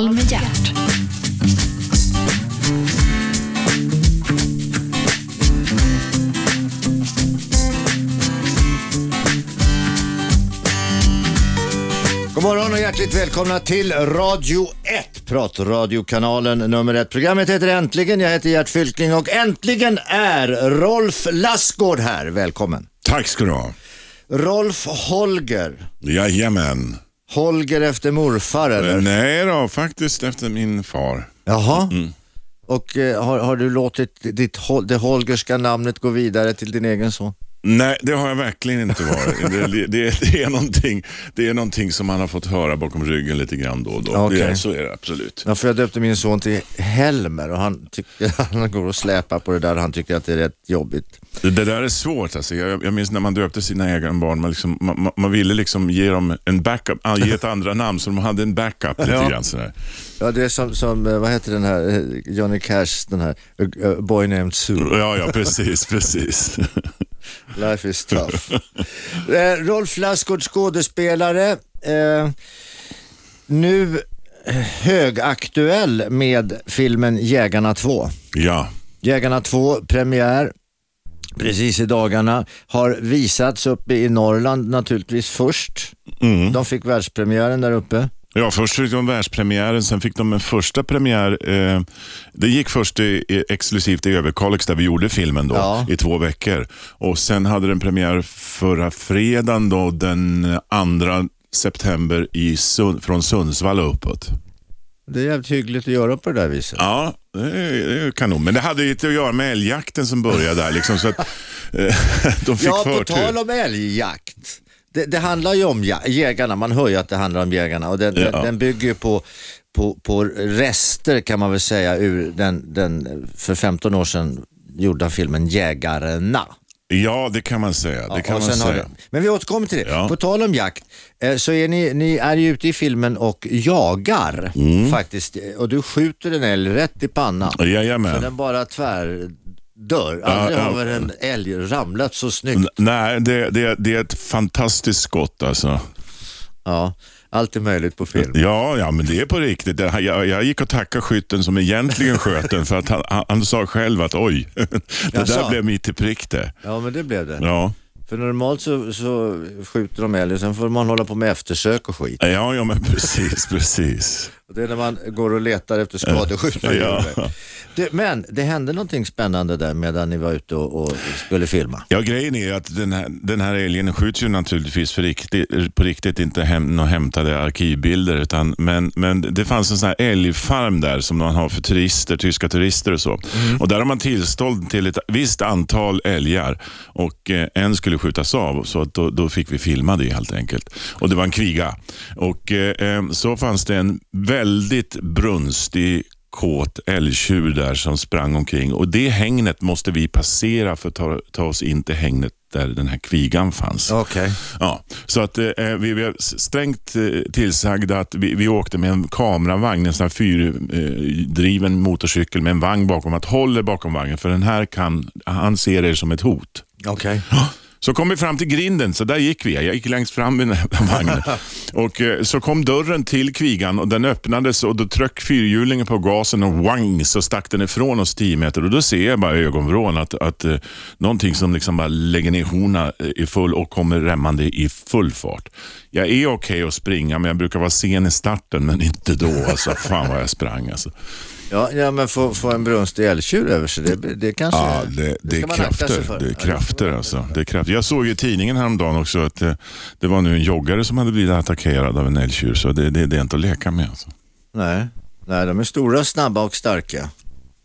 Kanal med hjärt. God morgon och hjärtligt välkomna till Radio 1, pratradiokanalen nummer 1. Programmet heter Äntligen, jag heter Gert Fylking och äntligen är Rolf Lassgård här. Välkommen. Tack ska du ha. Rolf Holger. Jajamän. Holger efter morfar eller? Nej då, faktiskt efter min far. Jaha. Och eh, har, har du låtit ditt, det holgerska namnet gå vidare till din egen son? Nej, det har jag verkligen inte varit. Det, det, det, är någonting, det är någonting som man har fått höra bakom ryggen lite grann då och då. Okej. Det, så är det absolut. Ja, för jag döpte min son till Helmer och han, tycker, han går och släpar på det där han tycker att det är rätt jobbigt. Det, det där är svårt. Alltså. Jag, jag minns när man döpte sina egna barn, man, liksom, man, man- ville liksom ge dem en backup, ah, ge ett andra namn så de hade en backup lite Ja. grann sådär. Ja, det är som, som eh, vad heter den här, eh, Johnny Cash, den här, A, a Boy Named Sue. Ja, ja, precis, precis. Life is tough. eh, Rolf Lassgård, skådespelare. Eh, nu eh, högaktuell med filmen Jägarna 2. Ja. Jägarna 2, premiär precis i dagarna, har visats uppe i Norrland naturligtvis först. Mm. De fick världspremiären där uppe. Ja, först fick de världspremiären, sen fick de en första premiär. Eh, det gick först i, i, exklusivt i Överkalix där vi gjorde filmen då, Ja. i två veckor. Och Sen hade den premiär förra fredagen då, den 2 september i Sun, från Sundsvall och uppåt. Det är jävligt hyggligt att göra på det där viset. Ja, det är, det är kanon. Men det hade ju inte att göra med älgjakten som började där. Liksom, så att, eh, de fick Ja, på förtur. tal om älgjakt. Det, det handlar ju om jägarna, man hör ju att det handlar om jägarna och den, Ja. den, den bygger ju på, på, på rester kan man väl säga ur den, den för 15 år sedan gjorda filmen Jägarna. Ja, det kan man säga. Det Ja, kan man säga. det- Men vi återkommer till det. Ja. På tal om jakt, eh, så är ni, ni är ju ute i filmen och jagar Mm. faktiskt. Och du skjuter en älg rätt i pannan. Så Jajamän. den bara tvärdör. Aldrig ja. har väl en älg ramlat så snyggt. N- Nej, det, det, det är ett fantastiskt skott alltså. Ja, allt är möjligt på film. Ja, ja, men det är på riktigt. Det- Jag, jag gick och tackade skytten som egentligen sköt den för att han, han, han sa själv att oj, det Jaså? där blev mitt i prick det. Ja, men det blev det. Ja. För normalt så, så skjuter de älg och sen får man hålla på med eftersök och skit. Ja, ja, men precis, precis. Det är när man går och letar efter skadeskjutna Ja. Det, men det hände någonting spännande där medan ni var ute och, och skulle filma. Ja, grejen är att den här, den här älgen skjuts ju naturligtvis för riktigt, på riktigt, inte hem, några hämtade arkivbilder. Utan, men, men det fanns en sån här älgfarm där som man har för turister, tyska turister och så. Och där har man tillstånd till ett visst antal älgar och eh, en skulle skjutas av. Så att då, då fick vi filma det helt enkelt. Och det var en kviga. Och eh, eh, så fanns det en väldigt brunstig kåt älgtjur där som sprang omkring och det hängnet måste vi passera för att ta, ta oss in till hängnet där den här kvigan fanns. Okej. Ja, så att eh, vi blev strängt eh, tillsagda att vi, vi åkte med en kameravagn, en sån här fyrdriven motorcykel med en vagn bakom, att håller bakom vagnen för den här kan, han ser er som ett hot. Okej. Så kom vi fram till grinden, så där gick vi. Jag gick längst fram i den här vagnen. och, eh, så kom dörren till kvigan och den öppnades och då tryck fyrhjulingen på gasen och wang så stack den ifrån oss 10 meter. Och då ser jag bara i ögonvrån att, att eh, någonting som liksom bara lägger ner horna eh, i full och kommer rämmande i full fart. Jag är okej att springa men jag brukar vara sen i starten men inte då. Alltså, fan vad jag sprang alltså. Ja, ja, men få, få en brunstig älgtjur över sig, det, det kanske... Ja, det, det, ska är krafter. Det är krafter alltså. Det är krafter. Jag såg i tidningen häromdagen också att eh, det var nu en joggare som hade blivit attackerad av en älgtjur. Så det, det, det är inte att leka med. Alltså. Nej, nej, de är stora, snabba och starka.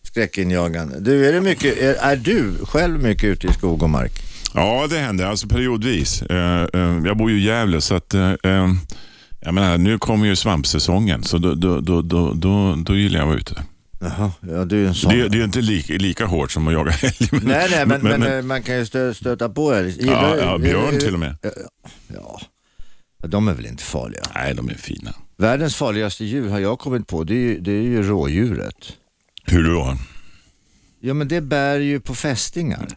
Skräckinjagande. Du, är, det mycket, är, är du själv mycket ute i skog och mark? Ja, det händer alltså periodvis. Eh, eh, jag bor ju i Gävle så att jag menar, nu kommer ju svampsäsongen så då, då, då, då, då, då gillar jag att vara ute. Jaha, ja du är en sån. Det, det är ju inte lika, lika hårt som att jaga älg. Men, Nej, nej, men, men, eh, man kan ju stö, stöta på älg. ja, ja, björn till och med. Ja, de är väl inte farliga. Nej, de är fina. Världens farligaste djur har jag kommit på, det är ju, det är ju rådjuret. Hur då? Ja men det bär ju på fästingar.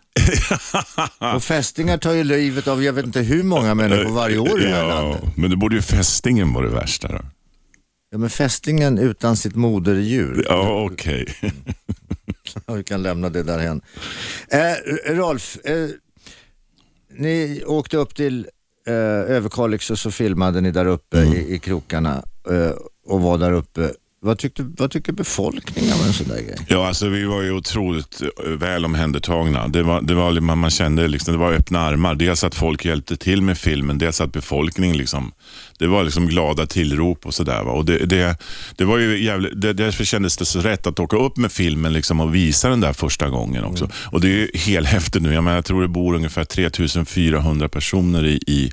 och fästingar tar ju livet av jag vet inte hur många människor varje år i det här landet. men det borde ju fästingen vara det värsta då. Ja, men fästingen utan sitt moderdjur. Ja, okej. Vi kan lämna det därhen. Eh, Rolf, eh, ni åkte upp till eh, Överkalix och så filmade ni där uppe i, i krokarna eh, och var där uppe. Vad, tyckte, vad tycker befolkningen om en sån där grej? Ja, alltså vi var ju otroligt eh, väl omhändertagna. Det var, det var, man, man kände liksom, det var öppna armar. Dels att folk hjälpte till med filmen, dels att befolkningen liksom, det var liksom glada tillrop och sådär. Och det, det, det var ju jävligt, det, därför kändes det så rätt att åka upp med filmen liksom och visa den där första gången också. Och det är ju helhäftigt nu. Jag, menar, jag tror det bor ungefär 3400 personer i, i,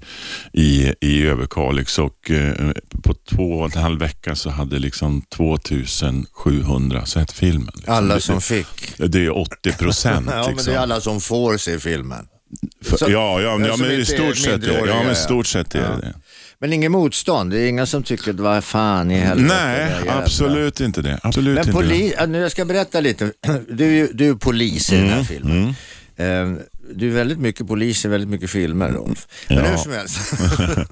i, i Överkalix och eh, på två och en halv vecka så hade liksom 2700 sett filmen. Liksom. Alla som fick. det är 80 procent. Ja, men det är alla som får se filmen. För- ja, ja, men- ja, men i stort sett, ja, men ja. stort sett är Ja. det det. Men ingen motstånd? Det är inga som tycker att vad fan i helvete. det Nej, absolut inte det. Absolut Men inte nu jag ska berätta lite. Du du är polis i den Mm, här filmen. Eh, Du är väldigt mycket polis i väldigt mycket filmer Rolf. Men Ja. hur som helst.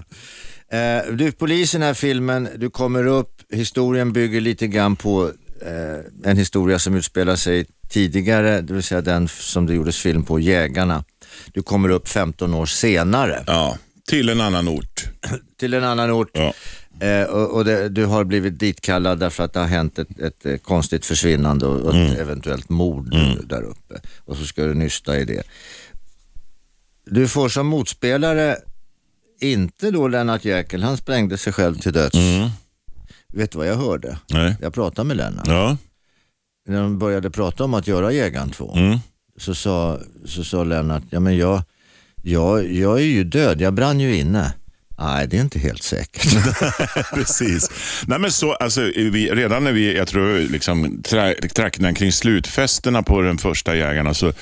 Eh, Du är polis i den här filmen, du kommer upp, historien bygger lite grann på eh, en historia som utspelar sig tidigare, det vill säga den som det gjordes film på, Jägarna. Du kommer upp 15 år senare Ja, till en annan ort. till en annan ort. Ja. Eh, och och det, du har blivit ditkallad därför att det har hänt ett, ett, eh, konstigt försvinnande och ett eventuellt mord där uppe. Och så ska du nysta i det. Du får som motspelare inte då Lennart Jäkel, han sprängde sig själv till döds. Vet du vad jag hörde? Nej. Jag pratade med Lennart. Ja. När de började prata om att göra Jägaren 2 Mm. så, sa, så sa Lennart, ja men jag, jag, jag är ju död, jag brann ju inne. Nej, det är inte helt säkert. Precis. Nej, men så, alltså, vi, redan när vi, jag tror, liksom, tra- trakterna kring slutfesterna på den första Jägarna så,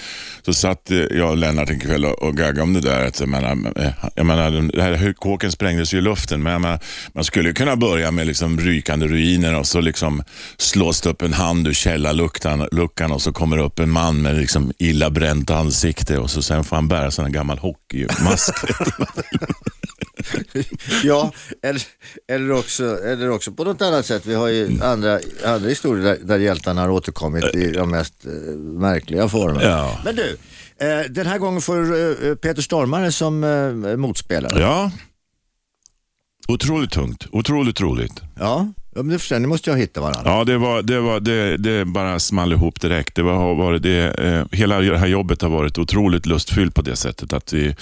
så satt eh, jag och Lennart en kväll och, och gaggade om det där. Att, jag menar, eh, jag menar, det här kåken sprängdes ju i luften, men menar, man skulle kunna börja med liksom rykande ruiner och så liksom slås det upp en hand ur källarluckan luckan och så kommer det upp en man med liksom illa bränt ansikte och så sen får han bära här gammal hockeymask. ja, eller, eller, också, eller också på något annat sätt. Vi har ju andra, andra historier där, där hjältarna har återkommit i de mest eh, märkliga former. Ja. Men du, eh, den här gången får eh, Peter Stormare som eh, motspelare. ja. Otroligt tungt. Otroligt roligt. Ja, ja men det förstår jag. Ni måste ju ha hittat varandra. Ja, det, var, det, var, det, det bara small ihop direkt. Det var, varit det, eh, hela det här jobbet har varit otroligt lustfyllt på det sättet att vi,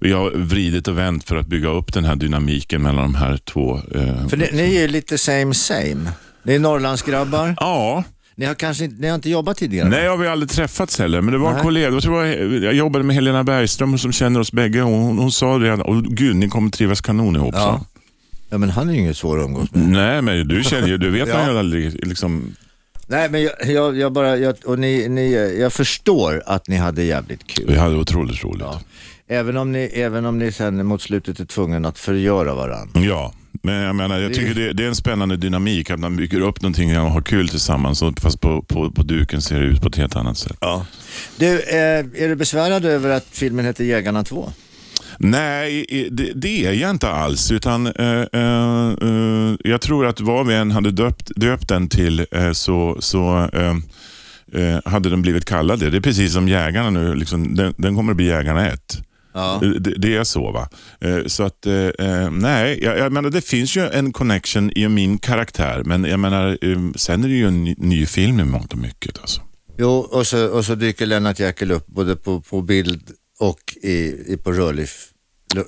vi har vridit och vänt för att bygga upp den här dynamiken mellan de här två. Eh, För ni, ni är ju lite same same. Ni är Norrlandsgrabbar. ja, Ni har kanske inte, ni har inte jobbat tidigare? nej har vi aldrig träffats heller, men det var en kollega. Jag, tror jag, jag jobbade med Helena Bergström som känner oss bägge hon, hon sa det, och gud ni kommer trivas kanon ihop. Ja. hon. Ja, men han är ju inget svår att umgås med. Nej, men du känner ju, du vet Ja. man ju liksom, Nej, men jag, jag, jag bara, jag, och ni, ni, jag förstår att ni hade jävligt kul. vi hade otroligt roligt. Ja. Även om ni, även om ni sen mot slutet är tvungen att förgöra varandra. Ja, men jag menar, jag tycker det, det är en spännande dynamik att man bygger upp någonting och har kul tillsammans fast på, på, på duken ser det ut på ett helt annat sätt. Ja. Du, eh, är du besvärad över att filmen heter Jägarna 2? Nej, det, det är jag inte alls. Utan, eh, eh, eh, jag tror att vad vi än hade döpt, döpt den till eh, så, så eh, eh, hade den blivit kallad det. Det är precis som Jägarna nu. Liksom, den, den kommer att bli Jägarna 1. Ja. Det, det är så va. Så att, nej, jag, jag menar det finns ju en connection i min karaktär. Men jag menar, sen är det ju en ny, ny film i mångt och mycket. Alltså. Jo, och så, och så dyker Lennart Jäkel upp både på, på bild och i, i, på rörlig,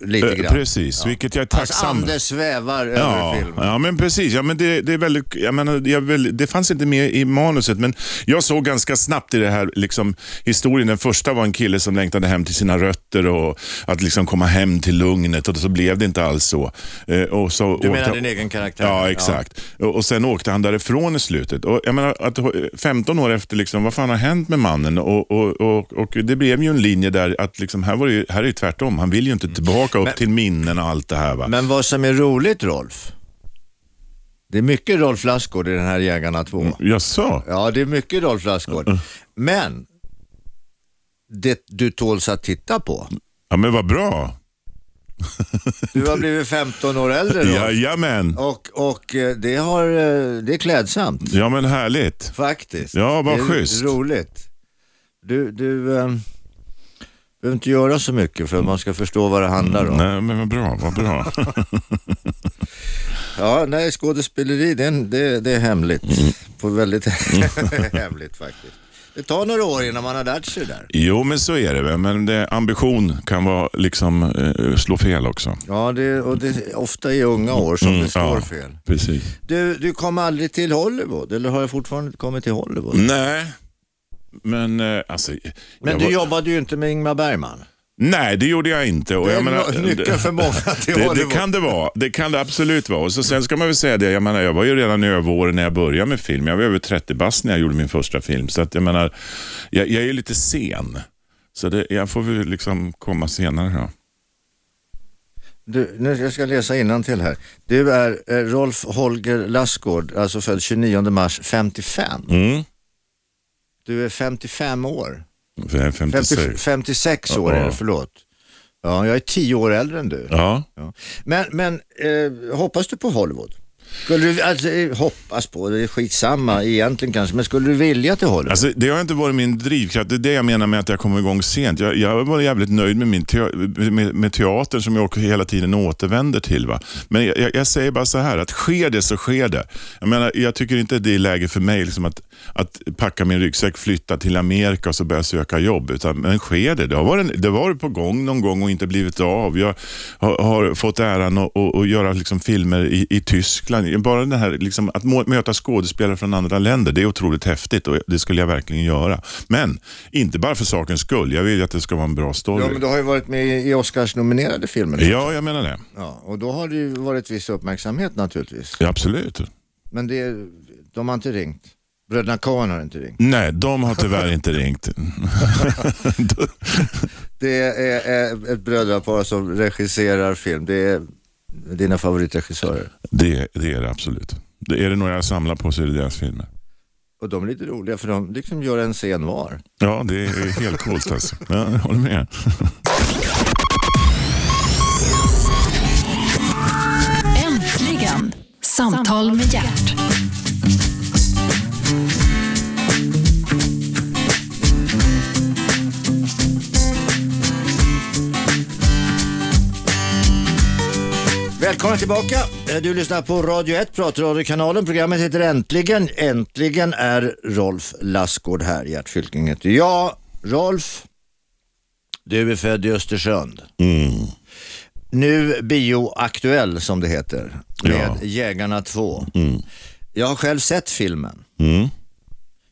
lite Eh, grann. Precis, vilket jag är tacksam ande svävar Ja, över filmen. ja, men precis. Ja, men det, det, är väldigt, jag menar, jag vill, det fanns inte med i manuset, men jag såg ganska snabbt i det här liksom, historien. Den första var en kille som längtade hem till sina rötter och att liksom komma hem till lugnet och så blev det inte alls så. Eh, och så Du åkte- menar din egen karaktär? Ja, exakt. Och, och Sen åkte han därifrån i slutet. Och jag menar, att 15 år efter, liksom, vad fan har hänt med mannen? Och, och, och, och Det blev ju en linje där att liksom, här, var det här är det tvärtom. Han vill ju inte tillbaka upp Men- till minnen och allt det här. Va? Men vad som är roligt Rolf, det är mycket Rolf Lassgård i den här Jägarna 2. Jaså? Ja, det är mycket Rolf Lassgård. Men det du tåls att titta på. Ja, men vad bra. Du har blivit 15 år äldre då. Jajamän. Och, och eh, det, har, eh, det är klädsamt Ja men härligt. faktiskt. Ja, vad det är schysst. roligt. Du, du eh, behöver inte göra så mycket för att man ska förstå vad det handlar om. Nej men vad bra, vad bra. Ja, nej, skådespeleri det är, det, det är hemligt. Mm. På väldigt hemligt faktiskt. Det tar några år innan man har lärt sig det där. jo men så är det men det, ambition kan vara liksom eh, slå fel också. Ja, det, och det är ofta i unga år som Mm, det slår ja. fel. Precis. Du, du kom aldrig till Hollywood, eller har du fortfarande kommit till Hollywood? Nej, men eh, alltså. Men du var- jobbade ju inte med Ingmar Bergman. Nej, det gjorde jag inte. Och Det är jag menar, nyckeln för många till det, det Hollywood. kan det vara. Det kan det absolut vara. Och så, sen ska man väl säga det, jag menar, jag var ju redan i överåren när jag började med film. Jag var över 30 bast när jag gjorde min första film. Så att jag menar, jag, jag är ju lite sen. Så det, jag får väl liksom komma senare då. Du, nu jag ska läsa till här. Du är eh, Rolf Holger Lassgård, alltså född 29 mars 55. Mm. Du är 55 år. För jag är 50, 56. 56 år är det, förlåt. Ja, jag är 10 år äldre än du. Ja. Ja. Men, men eh, hoppas du på Hollywood? Skulle du, alltså, eh, hoppas på, det är skitsamma egentligen kanske, men skulle du vilja att det håller? Alltså, det har inte varit min drivkraft. Det är det jag menar med att jag kom igång sent. Jag, jag var jävligt nöjd med, min te med, med teatern som jag också hela tiden återvänder till. Va? Men jag, jag, jag säger bara så här, att sker det så sker det. Jag, menar, jag tycker inte det är läge för mig liksom att, att packa min ryggsäck, flytta till Amerika och så börja söka jobb. Utan, men sker det? Det har, varit, det har varit på gång någon gång och inte blivit av. Jag har, har fått äran att, att göra liksom filmer i, i Tyskland. Bara den här, liksom, att möta skådespelare från andra länder, det är otroligt häftigt och det skulle jag verkligen göra. Men inte bara för sakens skull. Jag vill ju att det ska vara en bra story. Ja, men du har ju varit med i Oscars-nominerade filmer. Ja, jag menar det. Ja, och då har det ju varit viss uppmärksamhet naturligtvis. Ja, absolut. Men det, de har inte ringt. Bröderna Coen har inte ringt. Nej, de har tyvärr inte ringt. Det är, är ett brödrapar som regisserar film. Det är dina favoritregissörer. Det, det är det absolut. Det är det några jag samlar på så är det deras filmer. Och de är lite roliga för de liksom gör en scen var. Ja, det är helt coolt alltså. Ja, jag håller med. Äntligen! Samtal med hjärt. Välkomna tillbaka. Eh, Du lyssnar på Radio 1, pratradiokanalen. Programmet heter Äntligen. Äntligen är Rolf Lassgård här. Gert Fylking heter jag. Rolf, du är född i Östersund. Mm. Nu bioaktuell som det heter. Med Ja. Jägarna 2. Mm. Jag har själv sett filmen. Mm.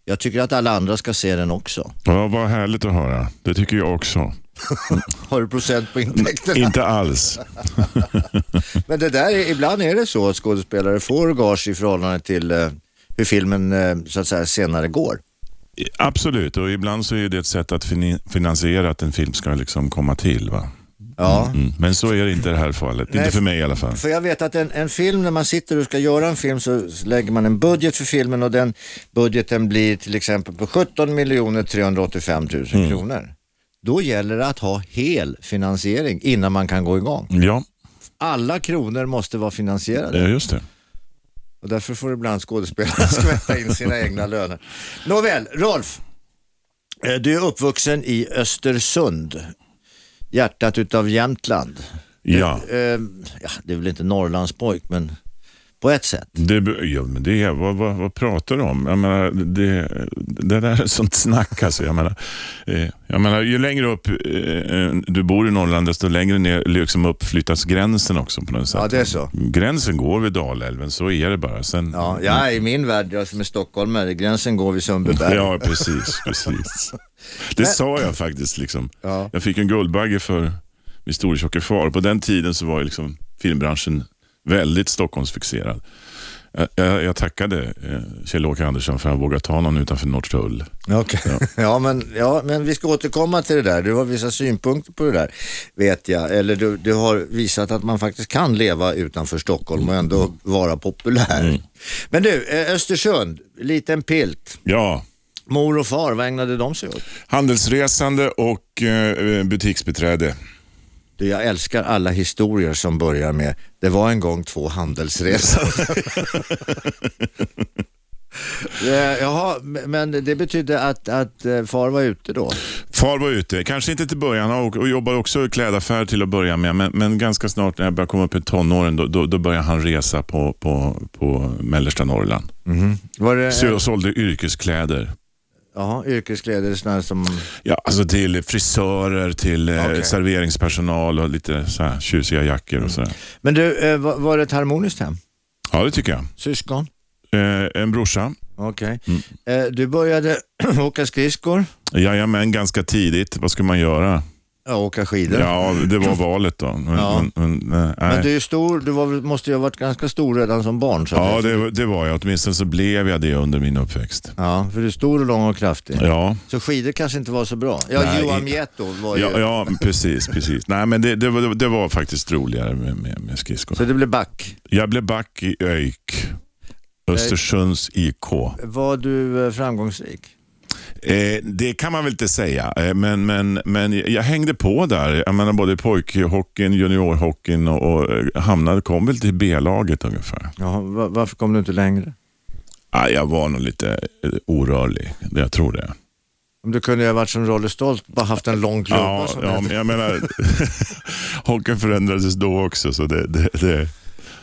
Jag tycker att alla andra ska se den också. Ja, vad härligt att höra. Det tycker jag också. Har du procent på intäkterna? Inte alls. Men det där, är, ibland är det så att skådespelare får gage i förhållande till eh, hur filmen eh, så att säga senare går. Absolut, och ibland så är det ett sätt att finansiera att en film ska liksom komma till. Va? Ja. Mm. Men så är det inte i det här fallet. Nej, inte för mig i alla fall. För jag vet att en, en film, när man sitter och ska göra en film så lägger man en budget för filmen och den budgeten blir till exempel på 17 miljoner 385 000 Mm. kronor. Då gäller det att ha hel finansiering innan man kan gå igång. Ja, Alla kronor måste vara finansierade. eh, just det. Och därför får ibland skådespelare skvätta in sina egna löner. Nåväl, Rolf. eh, Du är uppvuxen i Östersund, hjärtat utav Jämtland. Ja. Eh, ja, det är väl inte Norrlandspojk, men på ett sätt. Det, ja, men det, vad, vad, vad pratar du om? Jag menar, det, det där är sånt snack. Alltså. Jag, menar, eh, jag menar, ju längre upp eh, du bor i Norrland, desto längre ner liksom upp flyttas gränsen också. på något sätt. Ja, det är så. Gränsen går vid Dalälven, så är det bara. Sen, Ja, ja, i min värld, jag som är stockholmare, gränsen går vid Sundbyberg. Ja, precis. precis. Det sa jag faktiskt. Liksom. Ja. Jag fick en Guldbagge för min storetjocke far. På den tiden så var ju liksom filmbranschen väldigt Stockholmsfixerad. Jag, jag, tackade eh, Kjell-Åke Andersson för att han vågade ta någon utanför Norrtull. Okej. Ja. men, ja, men vi ska återkomma till det där. Du har vissa synpunkter på det där, vet jag. Eller du, du har visat att man faktiskt kan leva utanför Stockholm och ändå vara populär. Men du, eh, Östersund, liten pilt. Ja, Mor och far, vad ägnade de sig åt? handelsresande och eh, butiksbeträde. Du, jag älskar alla historier som börjar med det var en gång två handelsresor. Jaha, men det betydde att, att eh, far var ute då? Far var ute, kanske inte till början och, och jobbade också i klädaffär till att börja med, men, men ganska snart när jag började komma upp i tonåren, då, då, då började han resa på, på, på mellersta Norrland. Var det, Så jag sålde yrkeskläder. Jaha, yrkeskläder sådana som, Ja, alltså till frisörer, till eh, Okej. serveringspersonal och lite så här tjusiga jackor och sådär. men du, eh, var, det ett harmoniskt hem? Ja, det tycker jag. Syskon? Eh, en brorsa. Okej. Mm. Eh, du började åka skridskor? Jajamän, ganska tidigt. Vad ska man göra? Ja, åka skidor. Ja, det var valet då. Men, Ja. men, men. Men du är stor, du var, måste ju ha varit ganska stor redan som barn. Så Ja, det, det var jag. Åtminstone så blev jag det under min uppväxt. ja, för du är stor och lång och kraftig. Ja, Så skidor kanske inte var så bra. Ja, Nej, Johan Mieto var ju... ja, ja precis. precis. Nej, men det, det, var, det var faktiskt roligare med, med, med skridskorna. Så det blev back. Jag blev back i ÖIK, Östersunds IK. Var du eh, framgångsrik? Eh, det kan man väl inte säga, eh, men, men, men jag hängde på där. Jag menar både pojkhockeyn, juniorhockeyn och, och eh, hamnade, kom väl till B-laget ungefär. Va- varför kom du inte längre? Ah, jag var nog lite eh, orörlig, jag tror det. Om du kunde ha varit som Rolle Stolt, bara haft en lång klubba Ja, ja, men jag menar, hockeyn förändrades då också. Så det, det, det.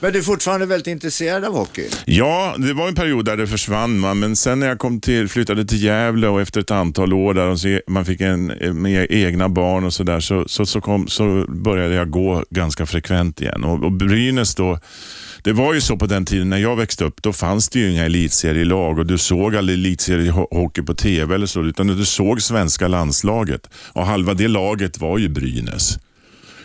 Men du är fortfarande väldigt intresserad av hockey? Ja, det var en period där det försvann, man. men sen när jag kom till, flyttade till Gävle och efter ett antal år där och så e- man fick en, med egna barn och sådär så, så, så, kom, så började jag gå ganska frekvent igen. Och, och Brynäs då, det var ju så på den tiden när jag växte upp, då fanns det ju inga elitserielag och du såg aldrig elitseriehockey på tv eller så, utan du såg svenska landslaget. Och halva det laget var ju Brynäs.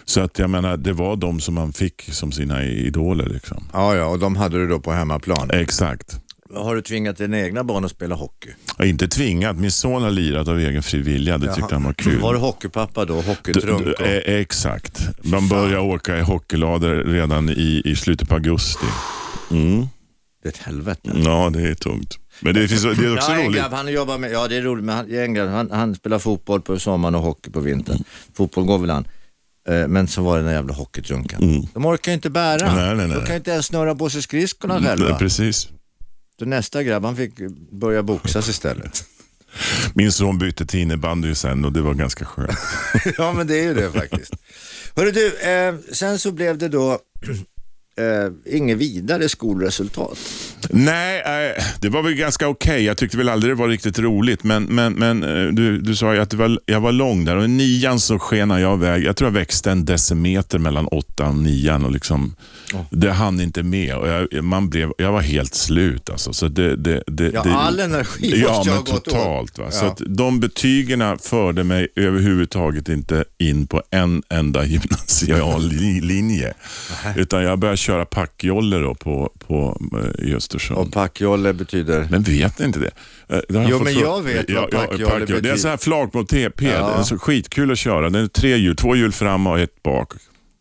Så att jag menar, det var de som man fick som sina idoler. Liksom. Ja, ja, och de hade du då på hemmaplan. Exakt. Har du tvingat dina egna barn att spela hockey? Jag är inte tvingat. Min son har lirat av egen fri vilja. Det tyckte han var kul. Var du hockeypappa då? D- Hockeytrunk? d- och- eh, exakt. Man började åka i hockeylader redan i, i slutet på augusti. Mm. Det är ett helvete. Ja, det är tungt. Men det, finns, det är också ja, roligt. han jobbar med, ja det är roligt, men han, han, han spelar fotboll på sommaren och hockey på vintern. Fotboll går väl han. Eh, Men så var det den jävla hockeytrunken. De orkar ju inte bära. Nej, nej, nej. De kan ju inte ens snurra på sig skridskorna Nej, själva. precis. Så nästa grabb, han fick börja boxas istället. Min son bytte till innebandy sen och det var ganska skönt. ja men det är ju det faktiskt. Hörru du, eh, sen så blev det då eh, inget vidare skolresultat. Nej, eh, det var väl ganska okej. Jag tyckte väl aldrig det var riktigt roligt. Men, men, men eh, du, du sa ju att det var, jag var lång där och i nian så skenade jag iväg. Jag tror jag växte en decimeter mellan åttan och nian och liksom, det hann inte med. Och jag, man blev, jag var helt slut alltså. Så det, det, det, Ja, det, all energi Ja, måste men ha gått åt. totalt. Va? Så Ja. att de betygen förde mig överhuvudtaget inte in på en enda gymnasial li- linje. Utan jag började köra packjolle då på, på, eh, i Östersund. Och packjolle betyder? Men vet ni inte det? Eh, det Jo, men jag vet vad packjolle packjolle. Det är betyder. så här flakmopp-TP. Ja. Den är så skitkul att köra. Den är tre hjul, två hjul fram och ett bak.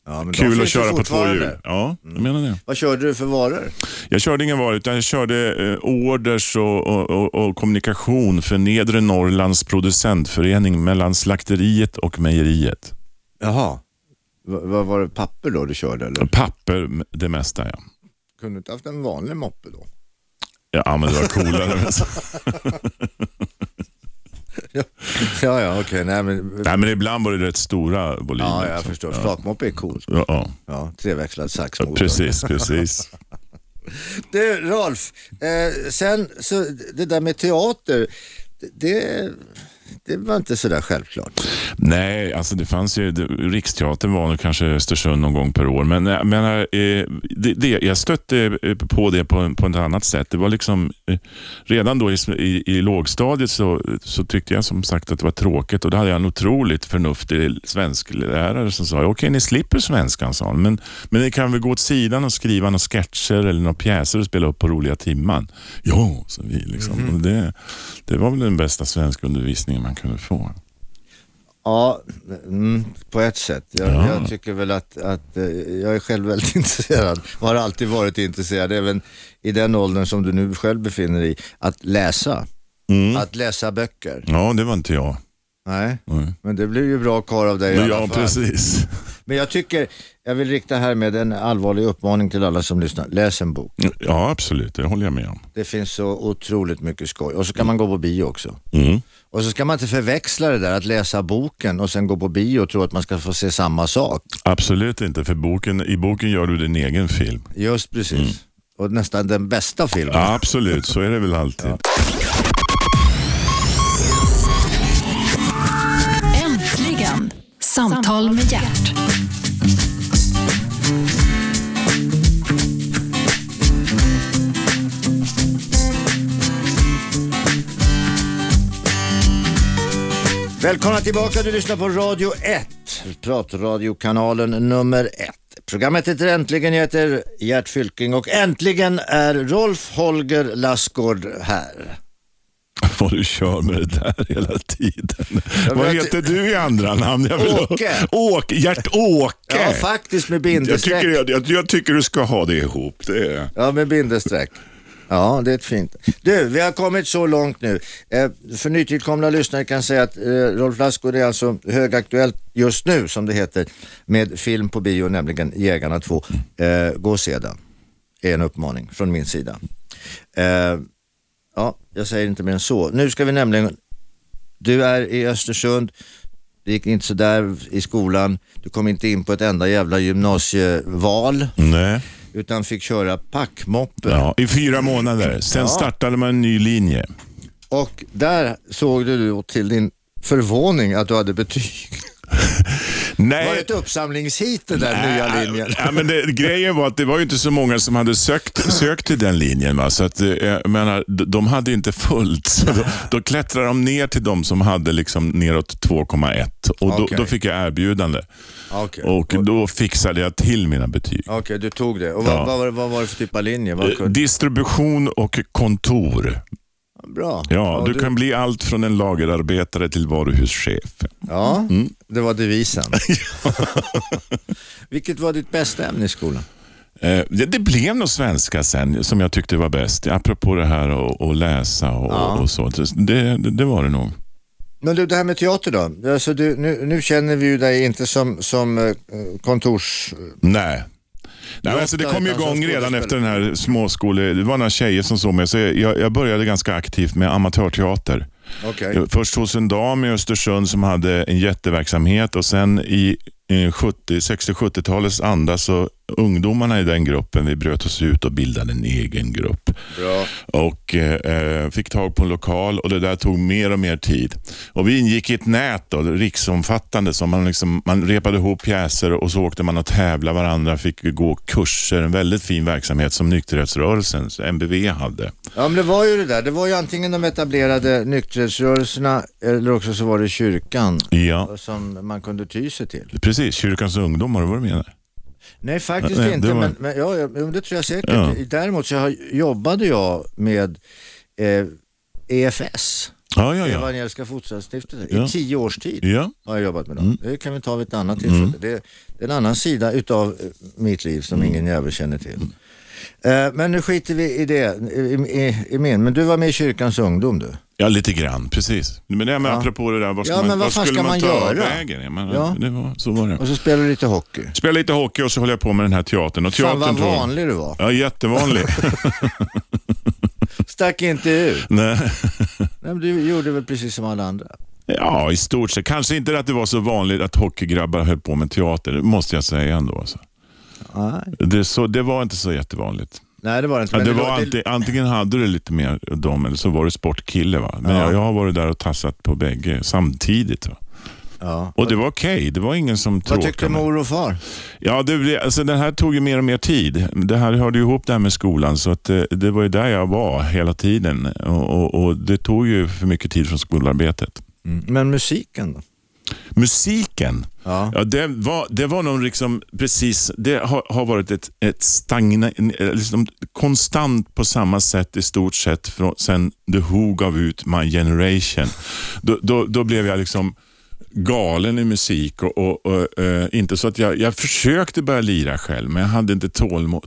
Ja, Kul att köra på två hjul. Ja, jag menar det. Vad körde du för varor? Jag körde ingen varor utan jag körde eh, orders och, och, och, och kommunikation för Nedre Norrlands producentförening mellan slakteriet och mejeriet. Jaha. Va- Vad var det, papper då du körde eller? Papper, det mesta ja. Kunde du inte haft en vanlig moppe då? Ja, men det var coolare. ja, ja, okej. Nej, men... Nej, men ibland var det rätt stora volymer. Ja, jag så- förstår. Ja, Flakmoppe är coolt. ja, ja. Ja, treväxlad saxmotor. Precis, precis. Du, Rolf, eh, sen så det där med teater, det, det var inte sådär självklart. Nej, alltså det fanns ju, Riksteatern var nog kanske Östersund någon gång per år, men jag menar, eh, det, det, jag stötte eh, på det på, på ett annat sätt. Det var liksom, eh, redan då i, i, i lågstadiet så, så tyckte jag som sagt att det var tråkigt och då hade jag en otroligt förnuftig svensklärare som sa, okej ni slipper svenskan, sa han, men, men ni kan väl gå åt sidan och skriva några sketcher eller några pjäser och spela upp på roliga timman. Ja, så vi liksom. Och det, det var väl den bästa svenskundervisningen man kunde få. Ja, mm, på ett sätt. Jag, Ja. jag tycker väl att, att eh, jag är själv väldigt intresserad och har alltid varit intresserad, även i den åldern som du nu själv befinner dig i, att läsa. Mm. Att läsa böcker. Ja, det var inte jag. Nej, Nej. men det blir ju bra karl av dig i alla Ja, fall. precis. Men jag tycker, jag vill rikta här med en allvarlig uppmaning till alla som lyssnar. Läs en bok. Ja, absolut. Det håller jag med om. Det finns så otroligt mycket skoj. Och så kan man gå på bio också. Mm. Och så ska man inte förväxla det där att läsa boken och sen gå på bio och tro att man ska få se samma sak. Absolut inte, för boken, i boken gör du din egen film. Just precis. Och nästan den bästa filmen. Ja, absolut, så är det väl alltid. Äntligen! Samtal med hjärt. Välkomna tillbaka, du lyssnar på Radio 1, pratradiokanalen nummer 1. Programmet heter Äntligen, jag heter Gert Fylking och äntligen är Rolf Holger Lassgård här. Vad du kör med det där hela tiden. Vad heter du i andra namn? Jag vill Åke. Åke. Gert-Åke. Ja, faktiskt med jag, bindestreck. tycker, jag, jag, jag tycker du ska ha det ihop. Det är... Ja, med bindestreck. Ja, det är ett fint. Du, vi har kommit så långt nu. Eh, för nytillkomna lyssnare kan jag säga att eh, Rolf Lassgård är alltså högaktuellt just nu, som det heter, med film på bio, nämligen Jägarna 2. Eh, gå och se den, är en uppmaning från min sida. Eh, ja, jag säger inte mer än så. Nu ska vi nämligen, du är i Östersund, det gick inte sådär i skolan, du kom inte in på ett enda jävla gymnasieval Nej utan fick köra packmoppe. Ja, I fyra månader. Sen Ja. startade man en ny linje. Och där såg du till din förvåning att du hade betyg. Nej. Var det ett uppsamlingshit den där nya linjen? Ja, men det, grejen var att det var inte så många som hade sökt, sökt till den linjen. Va? Så att, eh, jag menar, de hade inte fullt. Så då, då klättrade de ner till de som hade liksom neråt 2,1 och då, Okej. då fick jag erbjudande. Okej, Och då fixade jag till mina betyg. Okej, du tog det. Och vad, Ja. vad, var vad var det för typ av linje? Vad Eh. Distribution och kontor. Bra. Ja, du du- kan bli allt från en lagerarbetare till varuhuschef. Ja, Mm. det var devisen. Vilket var ditt bästa ämne i skolan? Eh, Det, det blev nog svenska sen som jag tyckte var bäst. Apropå det här att att läsa och, Ja. och så. Det, det, det var det nog. Men du, det här med teater då? Alltså, du, nu, nu känner vi ju dig inte som, som eh, kontors... Nej. Nej, men alltså det kom ju som igång redan efter den här småskole... Det var några tjejer som såg mig, så jag, jag började ganska aktivt med amatörteater. Okej. Först hos en dam i Östersund som hade en jätteverksamhet och sen i i 70, 60-70-talets anda så ungdomarna i den gruppen, vi bröt oss ut och bildade en egen grupp. Bra. Och eh, fick tag på en lokal och det där tog mer och mer tid. Och vi ingick i ett nät då, riksomfattande, som man, liksom, man repade ihop pjäser och så åkte man och tävla varandra, fick gå kurser, en väldigt fin verksamhet som nykterhetsrörelsen, MBV, hade. Ja men det var ju det där, det var ju antingen de etablerade nykterhetsrörelserna eller också så var det kyrkan Ja, som man kunde ty sig till. precis. Kyrkans ungdomar, vad du menar? Nej faktiskt Nej, inte, var- men, men ja, det tror jag säkert. Ja. Däremot så har, jobbade jag med eh, EFS, Ja, ja, ja. Evangeliska Fosterlandsstiftelsen, Ja. i tio års tid. Ja, har jag jobbat med dem. Mm. Det kan vi ta vid ett annat tillfälle. Det, det är en annan sida utav eh, mitt liv som Mm. ingen jävel känner till. Eh, men nu skiter vi i det, i, i, i min. Men du var med i kyrkans ungdom du? Ja lite grann, precis. Men, det, men Ja. apropå det där, vad, ska Ja, man, vad vad fan skulle ska man man ta göra? vägen? Men, Ja. det var, så var det. Och så spelade du lite hockey. Spelade lite hockey och så höll jag på med den här teatern. Och Fan teatern vad tror jag- vanlig du var. Ja, jättevanlig. Stack inte ut. Nej. Nej, men du gjorde väl precis som alla andra. Ja, i stort sett. Kanske inte att det var så vanligt att hockeygrabbar höll på med teater, det måste jag säga ändå. Alltså. Nej, Det, så, det var inte så jättevanligt. Nej det var det inte. Ja, det det var alltid, antingen hade du lite mer dem eller så var du sportkille. Va? Men Ja. jag, jag har varit där och tassat på bägge samtidigt. Va? ja. Och det var okej. Det var ingen som Vad tråkade tyckte mig. mor och far? Ja, det, blev- alltså, den här tog ju mer och mer tid. Det här hörde ju ihop det här med skolan, så att det, det var ju där jag var hela tiden. Och, och, och Det tog ju för mycket tid från skolarbetet. Men musiken då? Musiken, Ja. ja, det, var, det var nog liksom precis, det har, har varit ett, ett stagna, liksom konstant på samma sätt i stort sett från, sen The Who gav ut My Generation. Då, då, då blev jag liksom galen i musik och, och, och eh, inte så att jag, jag försökte börja lira själv, men jag hade inte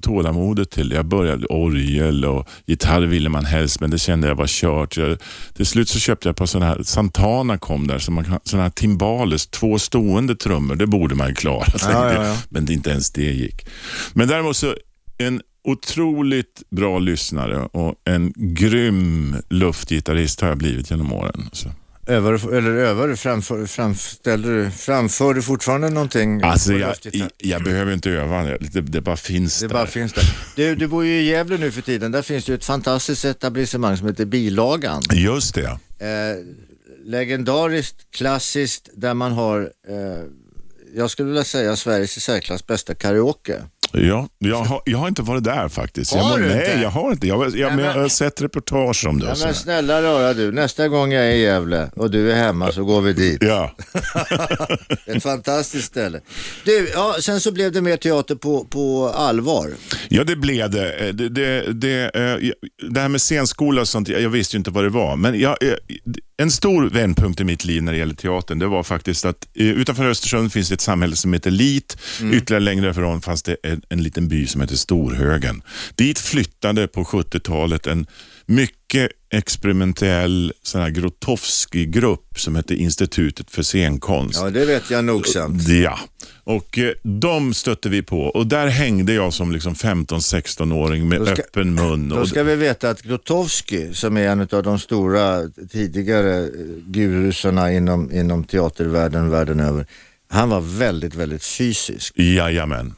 tålamodet till det. Jag började orgel och gitarr ville man helst, men det kände jag var kört. Jag, till slut så köpte jag på sådana här, Santana kom där, så man kan, sådana här timbales, två stående trummor, det borde man klara. Ja, ja, ja. Men det, inte ens det gick. Men däremot så, en otroligt bra lyssnare och en grym luftgitarrist har jag blivit genom åren. Så. Övar, eller övar, framför, framställer du, framför du fortfarande någonting? Alltså jag, luftgitarr? jag behöver inte öva, det, det bara finns Det där. bara finns där. Du, du bor ju i Gävle nu för tiden. Där finns det ett fantastiskt etablissemang som heter Bilagan. Just det. Eh, legendariskt, klassiskt, där man har, eh, jag skulle vilja säga Sveriges i särklass bästa karaoke. Ja, jag, har, jag har inte varit där faktiskt. Har jag, du nej, inte? jag har inte. Jag, jag, men men- jag har sett reportage om det. Och men snälla röra du, nästa gång jag är i Gävle och du är hemma så går vi dit. ja. Ett fantastiskt ställe. Du, ja, sen så blev det mer teater på, på allvar. ja, det blev det. Eh, Det, det, det, eh, det här med scenskola och sånt, jag visste ju inte vad det var. Men jag, eh, en stor vändpunkt i mitt liv när det gäller teatern, det var faktiskt att utanför Östersund finns det ett samhälle som heter Lit. Ytterligare längre ifrån fanns det en, en liten by som heter Storhögen. Dit flyttade på 70-talet en mycket experimentell sån här Grotowski-grupp som hette Institutet för scenkonst. Ja, det vet jag nogsamt. Ja, och eh, de stötte vi på och där hängde jag som liksom 15-16-åring med ska- öppen mun. Då Och, ska vi veta att Grotowski, som är en av de stora tidigare eh, gurusarna inom, inom teatervärlden världen över, han var väldigt, väldigt fysisk. Jajamän.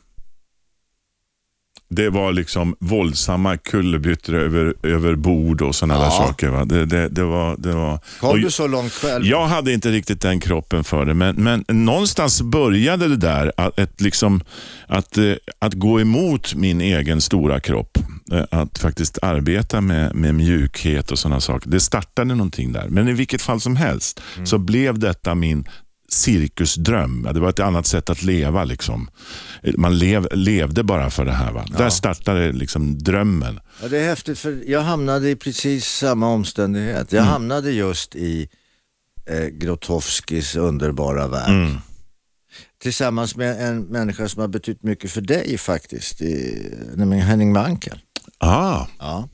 Det var liksom våldsamma kullerbyttor över, över bord och sådana Ja. där saker. Va? Det, det, det var, det var, Kom du så långt själv? Jag hade inte riktigt den kroppen för det, men, men någonstans började det där att, ett liksom, att, eh, att gå emot min egen stora kropp. Eh, Att faktiskt arbeta med, med mjukhet och sådana saker. Det startade någonting där. Men i vilket fall som helst så blev detta min cirkusdröm. Ja, Det var ett annat sätt att leva. Liksom. Man lev, levde bara för det här. Va? Där startade liksom drömmen. Ja, det är häftigt för jag hamnade i precis samma omständighet. Jag hamnade just i eh, Grotowskis underbara värld. Mm. Tillsammans med en människa som har betytt mycket för dig faktiskt, i, nämligen Henning Mankell. Ah, Ja.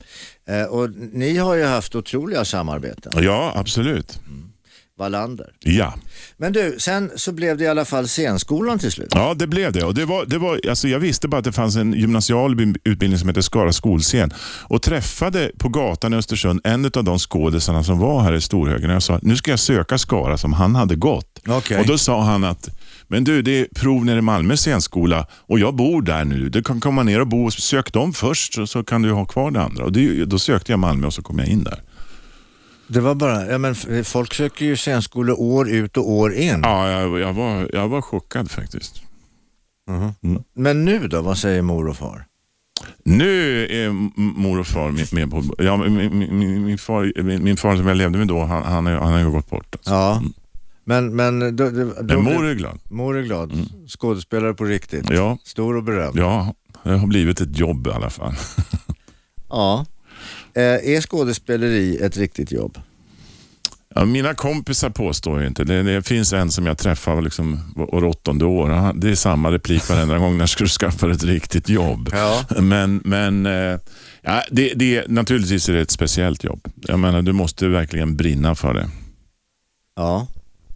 Eh, och ni har ju haft otroliga samarbeten, ja, absolut. Wallander. Ja. Men du, sen så blev det i alla fall scenskolan till slut. Ja, det blev det. Och det var, det var, alltså jag visste bara att det fanns en gymnasial utbildning som heter Skara skolscen och träffade på gatan i Östersund en av de skådisarna som var här i Storhögen. Och Jag sa, nu ska jag söka Skara som han hade gått. Okej. Och Då sa han att, men du, det är prov nere i Malmö scenskola och jag bor där nu. Du kan komma ner och bo, sök dem först så, så kan du ha kvar det andra. Och det, då sökte jag Malmö och så kom jag in där. Det var bara, ja men folk söker ju scenskolor år ut och år in. Ja, jag, jag, var, jag var chockad faktiskt. Men nu då, vad säger mor och far? Nu är mor och far med, med på... Ja, min, min, min, far, min, min far som jag levde med då, han, han, han har ju gått bort. Alltså. Ja, men, men då, då, Men mor är glad. mor är glad. Skådespelare på riktigt. Ja, Stor och berömd. ja, det har blivit ett jobb i alla fall. Ja. Eh, är skådespeleri ett riktigt jobb? Ja, mina kompisar påstår ju inte. Det, det finns en som jag träffar liksom, åttonde år. Det är samma replik varenda gång. När ska du skaffa ett riktigt jobb? Ja. Men, men eh, ja, det, det, naturligtvis är det ett speciellt jobb. Jag menar, du måste verkligen brinna för det. Ja,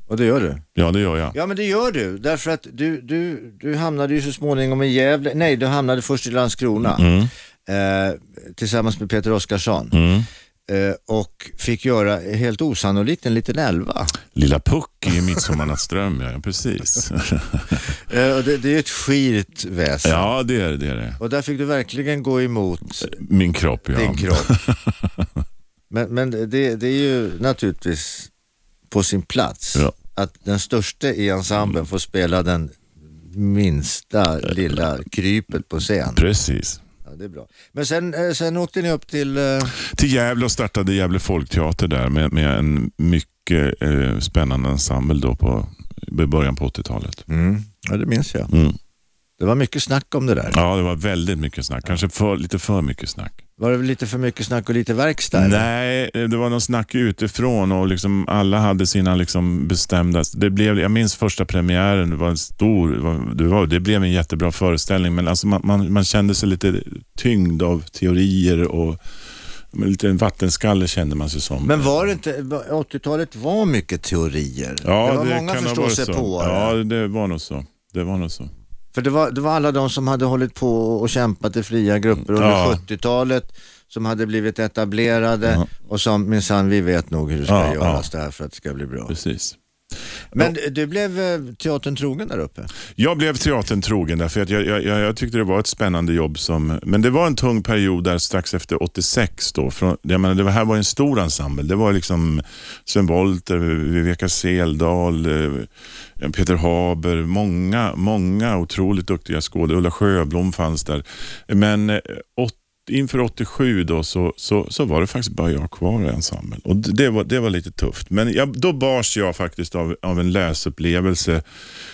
och det gör du. Ja, det gör jag. Ja, men det gör du. Därför att du, du, du hamnade ju så småningom i Gävle. Nej, du hamnade först i Landskrona. Mm. Eh, tillsammans med Peter Oskarsson. Mm. Eh, och fick göra, helt osannolikt, en liten elva. Lilla Puck i Midsommarnattsdröm, ja, precis. Eh, och det, det är ett skirt väsen. ja, det är det. är det. Och där fick du verkligen gå emot Min kropp, ja. din kropp. men men det, det är ju naturligtvis på sin plats Ja. att den största i ensemblen får spela den minsta lilla krypet på scen. Precis. Ja, det är bra. Men sen, eh, sen åkte ni upp till... eh, Till Gävle och startade Gävle Folkteater där med, med en mycket eh, spännande ensemble då på, i början på 80-talet. Mm. Ja, det minns jag. Mm. Det var mycket snack om det där. Ja, det var väldigt mycket snack. Kanske för, lite för mycket snack. Var det lite för mycket snack och lite verkstad? Nej, det var någon snack utifrån och liksom alla hade sina liksom bestämda... Det blev, jag minns första premiären, det var en stor... Det, var, det, det blev en jättebra föreställning, men alltså man, man, man kände sig lite tyngd av teorier och men lite en vattenskalle kände man sig som. Men var det inte, 80-talet var mycket teorier? ja, det var många kan ha varit så. förståsigpåare. Ja, det var nog så. Det var nog så. För det var, det var alla de som hade hållit på och kämpat i fria grupper under Ja. 70-talet som hade blivit etablerade Ja. och som minsann vi vet nog hur det ska Ja, göras där för att det ska bli bra. Precis. Men du blev eh, teatern trogen där uppe? Jag blev teatern trogen därför att jag, jag, jag, tyckte det var ett spännande jobb. Som, men det var en tung period där strax efter 86. Då, från, jag menar, det här var en stor ensemble. Det var liksom Sven Wollter, Viveka Seldal, eh, Peter Haber, många, många otroligt duktiga skådespelare. Ulla Sjöblom fanns där. Men eh, åt, inför 87 då så, så, så var det faktiskt bara jag kvar i ensemblen. Och det, det, var, det var lite tufft. Men jag, då bars jag faktiskt av, av en läsupplevelse,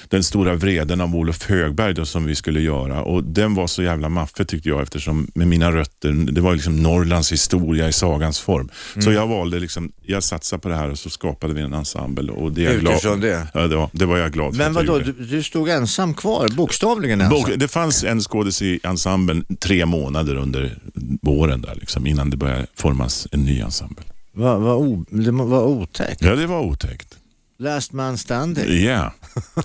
den stora vreden av Olof Högberg då, som vi skulle göra. Och Den var så jävla maffig tyckte jag eftersom med mina rötter, det var liksom Norrlands historia i sagans form. Så jag valde, liksom, jag satsade på det här och så skapade vi en ensemble. Och det är jag glad det? Ja, det, var, det var jag glad för. Men vadå, du, du stod ensam kvar, bokstavligen ensam? Bok- Det fanns en skådis i ensemblen tre månader under våren där, liksom, innan det började formas en ny ensemble. Vad var otäckt. Ja, det var otäckt. Last man standing. Ja,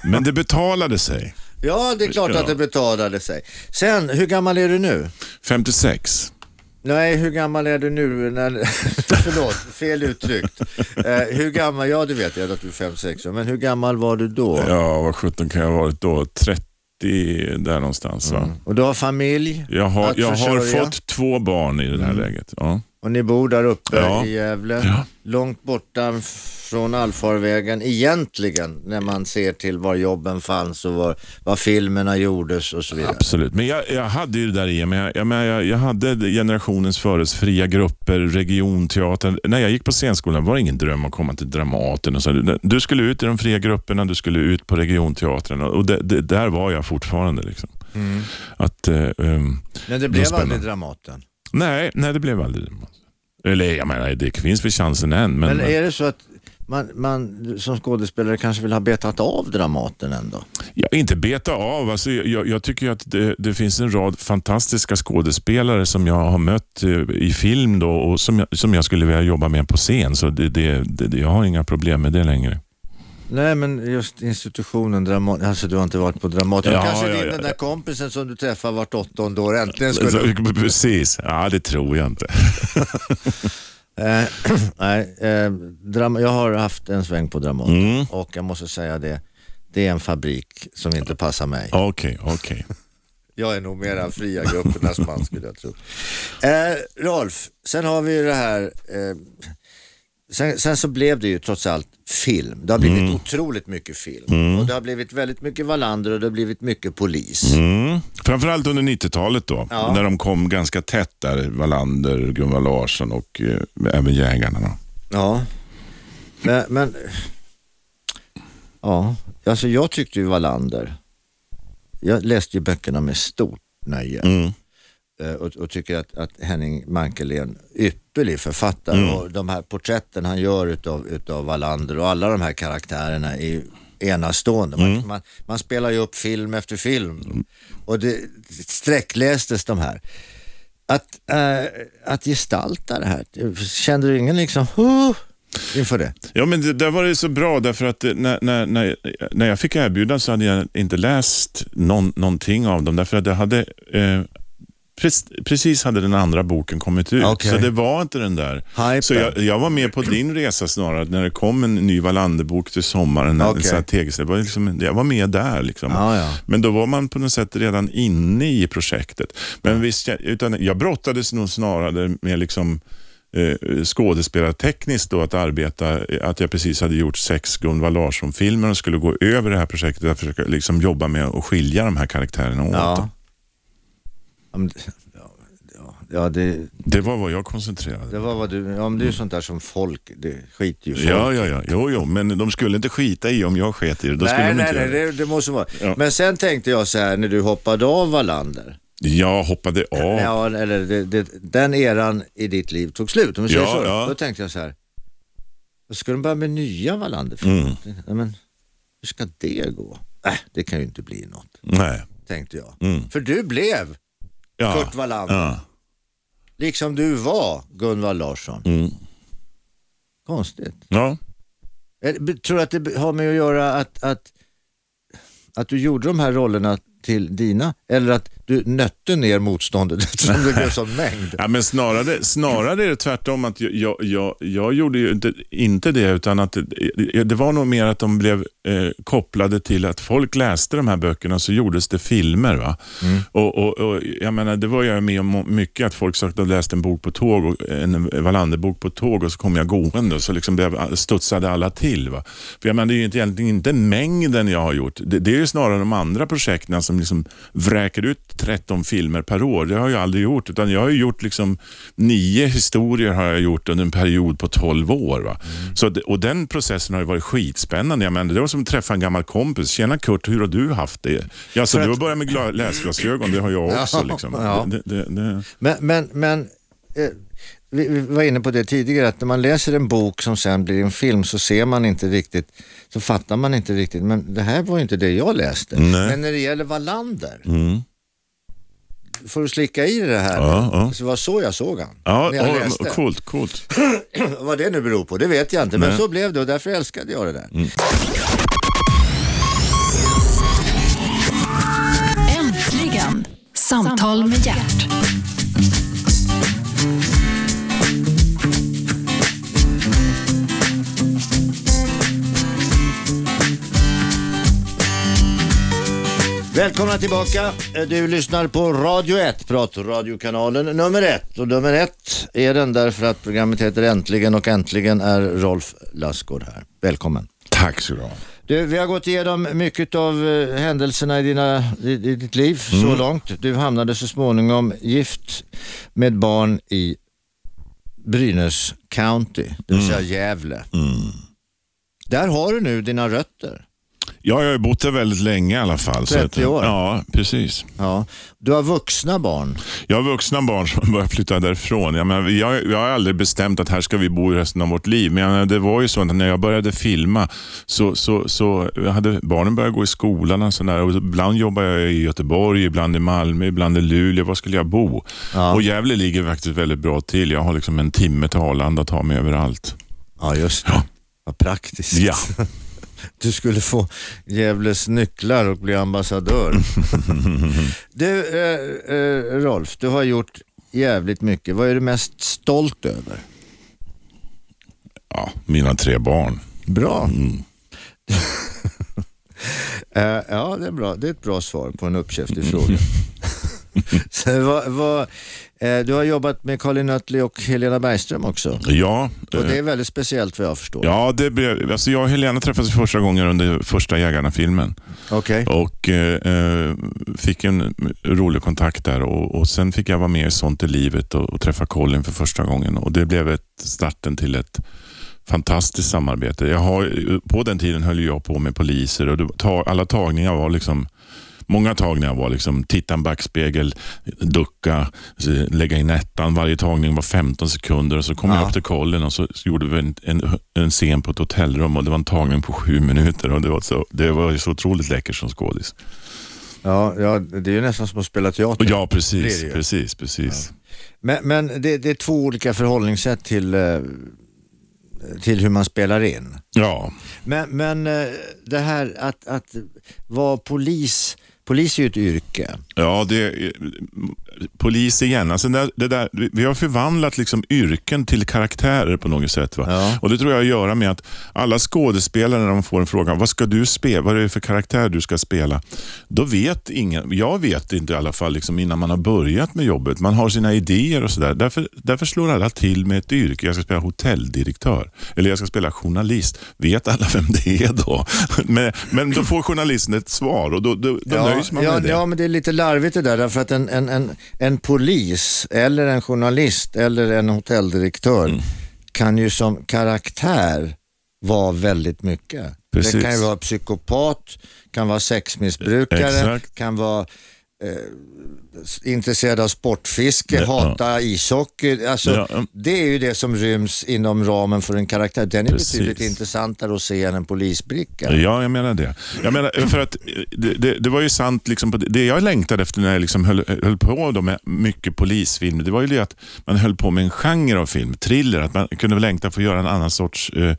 men det betalade sig. Ja, det är klart Ja. att det betalade sig. Sen, hur gammal är du nu? 56. Nej, hur gammal är du nu? När, förlåt, fel uttryckt. Eh, hur gammal, ja det vet jag att du är 5-6 år, men hur gammal var du då? Ja, vad sjutton kan jag ha varit då? 30 där någonstans va? Och du har familj Jag har, jag har fått två barn i det här läget. Ja. Och ni bor där uppe Ja. i Gävle, Ja. långt borta från allfarvägen egentligen när man ser till var jobben fanns och var, var filmerna gjordes och så vidare. Absolut, men jag, jag hade ju det där i mig. Jag, jag, jag, jag hade generationens föres fria grupper, regionteatern. När jag gick på scenskolan var det ingen dröm att komma till Dramaten. Och så. Du skulle ut i de fria grupperna, du skulle ut på regionteatern och det, det, där var jag fortfarande. Liksom. Att, eh, ehm, Men det blev aldrig Dramaten. Nej, nej, det blev aldrig Eller jag menar, det finns väl chansen än. Men, Men är det så att man, man som skådespelare kanske vill ha betat av Dramaten ändå? Ja, inte beta av. Alltså, jag, jag tycker att det, det finns en rad fantastiska skådespelare som jag har mött eh, i film då, och som jag, som jag skulle vilja jobba med på scen. Så det, det, det, jag har inga problem med det längre. Nej men just institutionen Dramaten, alltså du har inte varit på Dramaten. Ja, kanske ja, din ja, den där kompisen som du träffar vart åttonde år äntligen skulle... Precis. Ja, det tror jag inte. Eh, nej, eh, jag har haft en sväng på Dramaten Mm. och jag måste säga det, det är en fabrik som inte passar mig. Okej, okej. Jag är nog mera fria gruppernas man skulle jag tro. Eh, Rolf, sen har vi ju det här, eh, sen, sen så blev det ju trots allt film. Det har blivit Mm. otroligt mycket film och det har blivit väldigt mycket Wallander och det har blivit mycket polis. Mm. Framförallt under 90-talet då, Ja. när de kom ganska tätt där. Wallander, Gunvar Larsson och eh, även Jägarna. Då. Ja, men, men ja, alltså jag tyckte ju Wallander, jag läste ju böckerna med stort nöje. Mm. Eh, och, och tycker att, att Henning Mankell är en ypperlig författare och de här porträtten han gör utav, utav Wallander och alla de här karaktärerna är enastående. Man, man, man spelar ju upp film efter film och det sträcklästes de här. Att, eh, att gestalta det här, kände du ingen liksom, huh, inför det? Ja, men det, där var det så bra därför att eh, när, när, när, när jag fick erbjudan så hade jag inte läst någon, någonting av dem därför att jag hade eh, precis hade den andra boken kommit ut. Okej. Så det var inte den där. Hypen. Så jag, jag var med på din resa snarare när det kom en ny Wallander-bok till sommaren. Okay. Jag, var liksom, jag var med där. Liksom. Ja, ja. Men då var man på något sätt redan inne i projektet. Men visst, jag, utan jag brottades nog snarare med liksom eh, skådespelartekniskt då att arbeta, eh, att jag precis hade gjort sex Gunvar Larsson-filmer och skulle gå över det här projektet och försöka liksom jobba med att skilja de här karaktärerna åt. Ja. Ja, ja, ja, ja det, Det var vad jag koncentrerade det var vad du, ja men det är ju sånt där som folk, det skiter ju folk Ja, ja, ja. Jo, jo, men de skulle inte skita i om jag sket i det. Då skulle nej, de nej, inte nej, det. det, måste vara. Ja. Men sen tänkte jag så här när du hoppade av Wallander Jag hoppade av. Ja, eller det, det, den eran i ditt liv tog slut, om vi säger Ja, så. ja. Då tänkte jag så här, då ska de börja med nya Wallander Mm. Nej, men hur ska det gå? Äh, det kan ju inte bli något, Nej. tänkte jag. Mm. För du blev Ja. Kurt Wallander, Ja. liksom du var Gunvald Larsson. Mm. Konstigt. ja. Tror du att det har med att göra att, att, att du gjorde de här rollerna till dina eller att du nötte ner motståndet eftersom det blev sån mängd? Ja, men snarare, snarare är det tvärtom att jag, jag, jag, gjorde ju inte, inte det, utan att det, det var nog mer att de blev eh, kopplade till att folk läste de här böckerna och så gjordes det filmer. Va? Och, och, och, jag menar, det var jag med om mycket, att folk sa att de läste en bok på tåg, och, en Wallander-bok på tåg och så kom jag gående och så liksom blev, studsade alla till. Va? För jag menar, det är ju inte, egentligen inte mängden jag har gjort. Det, det är ju snarare de andra projekten som liksom vräker ut 13 filmer per år. Det har jag aldrig gjort, utan jag har gjort liksom nio historier har jag gjort under en period på 12 år. Va? Så, det- och den processen har ju varit skitspännande. Jag menar, det var som att träffa en gammal kompis. Tjena Kurt, hur har du haft det? Ja, så du att- har börjat med gla- läsglasögon, det har jag också. Ja, liksom. ja. Det, det, det, Men, men, men eh, vi, var inne på det tidigare att när man läser en bok som sen blir en film så ser man inte riktigt, så fattar man inte riktigt. Men det här var inte det jag läste. Nej. Men när det gäller Wallander, mm. Får du slicka i det här? Ja, ja. Så det var så jag såg han. Ja, när jag ja, läste. coolt, coolt. Vad det nu beror på, det vet jag inte. Men Nej. så blev det och därför älskade jag det där. Äntligen! Samtal med hjärt. Välkomna tillbaka. Du lyssnar på Radio 1, pratradiokanalen nummer ett. Och nummer ett är den därför att programmet heter Äntligen och äntligen är Rolf Lassgård här. Välkommen. Tack så du ha. Du, vi har gått igenom mycket av eh, händelserna i, dina, i, i ditt liv så långt. Du hamnade så småningom gift med barn i Brynäs County, det vill säga Gävle. Där har du nu dina rötter. Ja, jag har bott där väldigt länge i alla fall. så 30 att- år. Ja, precis. Ja. Du har vuxna barn. Jag har vuxna barn som börjar flytta därifrån. Jag, menar, jag, jag har aldrig bestämt att här ska vi bo resten av vårt liv. Men menar, det var ju så att när jag började filma så, så, så hade barnen börjat gå i skolan. Och sådär. Och ibland jobbade jag i Göteborg, ibland i Malmö, ibland i Luleå. Var skulle jag bo? Ja. Och Gävle ligger faktiskt väldigt bra till. Jag har liksom en timme till Arlanda att ta mig överallt. Ja, just det. Ja. Vad praktiskt. Ja. Du skulle få Gävles nycklar och bli ambassadör. du, eh, eh, Rolf, du har gjort jävligt mycket. Vad är du mest stolt över? ja, mina tre barn. Bra. Eh, ja, det är bra. Det är ett bra svar på en uppkäftig fråga. Vad, vad, eh, du har jobbat med Karin Nöttli och Helena Bergström också. Ja, Och det eh, är väldigt speciellt vad jag förstår. ja det blev, alltså jag och Helena träffades första gången under första Jägarna-filmen. Okej. Och eh, eh, fick en rolig kontakt där och, och sen fick jag vara med i Sånt i livet och, och träffa Colin för första gången. Och Det blev ett, starten till ett fantastiskt samarbete. Jag har, på den tiden höll jag på med poliser och alla tagningar var liksom Många tagningar var liksom titta en backspegel, ducka, lägga in ettan. Varje tagning var 15 sekunder och så kom Ja. jag upp till Colin och så gjorde vi en, en, en scen på ett hotellrum och det var en tagning på sju minuter. Och det, var så, det var så otroligt läckert som skådis. Ja, ja, det är ju nästan som att spela teater. Ja, precis. det ju. precis, precis. Men, men det, det är två olika förhållningssätt till, eh, till hur man spelar in. Ja, Men, men eh, det här att, att vara polis, polis är ju ett yrke. ja det polis igen. Alltså det, det där, vi har förvandlat liksom yrken till karaktärer på något sätt. Va? Ja. Och Det tror jag har att göra med att alla skådespelare när de får en fråga, vad ska du spela? Vad är det för karaktär du ska spela? Då vet ingen, jag vet inte i alla fall liksom innan man har börjat med jobbet. Man har sina idéer och sådär. Därför, därför slår alla till med ett yrke. Jag ska spela hotelldirektör eller jag ska spela journalist. Vet alla vem det är då? Men, men då får journalisten ett svar och då, då, då nöjs man ja, med det. ja, men det är lite larvigt det där därför att en, en, en, en polis eller en journalist eller en hotelldirektör Mm. kan ju som karaktär vara väldigt mycket. Precis. Det kan ju vara psykopat, kan vara sexmissbrukare, Exakt. kan vara eh, intresserad av sportfiske, Ja. hata ishockey. Alltså, Ja. Det är ju det som ryms inom ramen för en karaktär. Den är Precis. betydligt intressantare att se än en polisbricka. Ja, jag menar det. Jag menar, för att det, det, det var ju sant, liksom, det jag längtade efter när jag liksom höll, höll på då med mycket polisfilm, det var ju det att man höll på med en genre av film, thriller, att man kunde längta för att göra en annan sorts eh,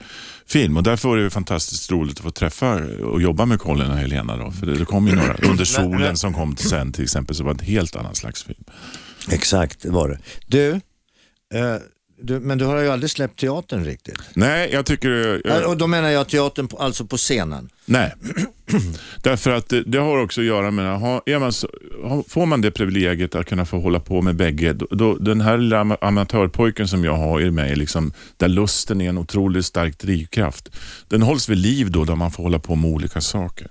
film. Och därför var det fantastiskt roligt att få träffa och jobba med Colin och Helena. Då, för det, kom ju några, Under solen som kom till sen till exempel, så var det en helt annan slags film. Exakt, det var det. Du, eh, du, men du har ju aldrig släppt teatern riktigt. Nej, jag tycker... Eh, Jag, Och då menar jag teatern på, alltså på scenen. Nej, därför att det, det har också att göra med, ha, är man så, har- får man det privilegiet att kunna få hålla på med bägge, då, då, den här lilla ama- amatörpojken som jag har i mig, liksom, där lusten är en otroligt stark drivkraft, den hålls vid liv då, där man får hålla på med olika saker.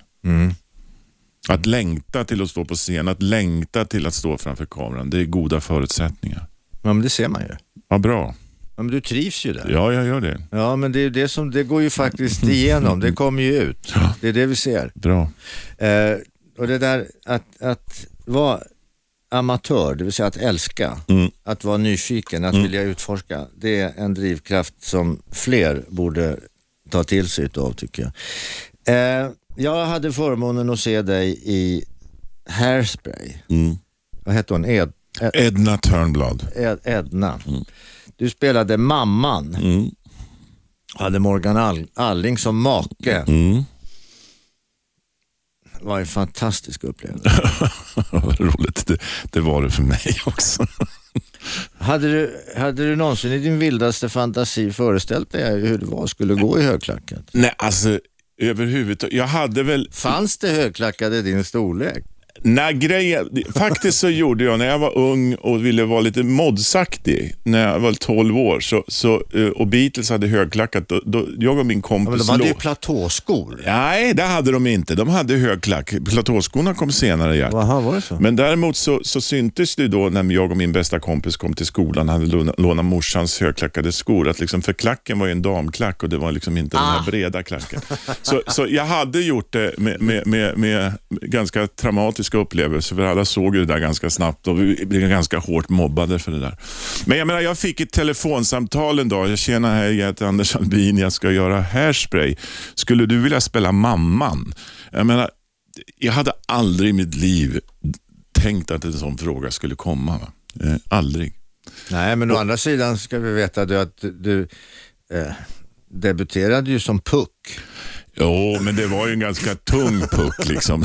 Att längta till att stå på scen, att längta till att stå framför kameran, det är goda förutsättningar. Ja, men det ser man ju. Vad bra. Ja, men du trivs ju där. Ja, jag gör det. Ja, men det, är det, som, det går ju faktiskt igenom. Det kommer ju ut. Det är det vi ser. Bra. Eh, och det där att, att vara amatör, det vill säga att älska, Mm. att vara nyfiken, att vilja utforska, det är en drivkraft som fler borde ta till sig utav tycker jag. Eh, jag hade förmånen att se dig i Hairspray. Mm. Vad hette hon? Ed, Ed, Edna Turnblad. Ed, Edna. Du spelade mamman, Mm. hade Morgan All, Alling som make. Mm. Var en fantastisk upplevelse. Vad roligt. Det, det var det för mig också. Hade du, hade du någonsin i din vildaste fantasi föreställt dig hur det var skulle gå i högklackat? Nej, alltså överhuvudtaget. Jag hade väl... Fanns det högklackade i din storlek? Nej, grejen, faktiskt så gjorde jag när jag var ung och ville vara lite modsaktig, när jag var 12 år, så, så, eh, och Beatles hade högklackat, då, då, jag och min Ja, men kompis de hade ju låg- platåskor. Nej, det hade de inte. De hade högklack. Platåskorna kom senare. Gert. Jaha, var det så? Men däremot så, så syntes det då när jag och min bästa kompis kom till skolan hade lånat, lånat morsans högklackade skor. Att liksom, för klacken var ju en damklack och det var liksom inte den Ah. här breda klacken. Så, så jag hade gjort det med, med, med, med ganska traumatiska upplevelser för alla såg ju det där ganska snabbt och vi blev ganska hårt mobbade för det där. Men jag menar, jag fick ett telefonsamtal en dag. Jag tjena, hej, jag heter Anders Albin, jag ska göra hairspray. Skulle du vilja spela mamman? Jag menar, jag hade aldrig i mitt liv tänkt att en sån fråga skulle komma. Va? Eh, aldrig. Nej, men å andra sidan ska vi veta du att du eh, debuterade ju som puck. Jo, men det var ju en ganska tung puck liksom.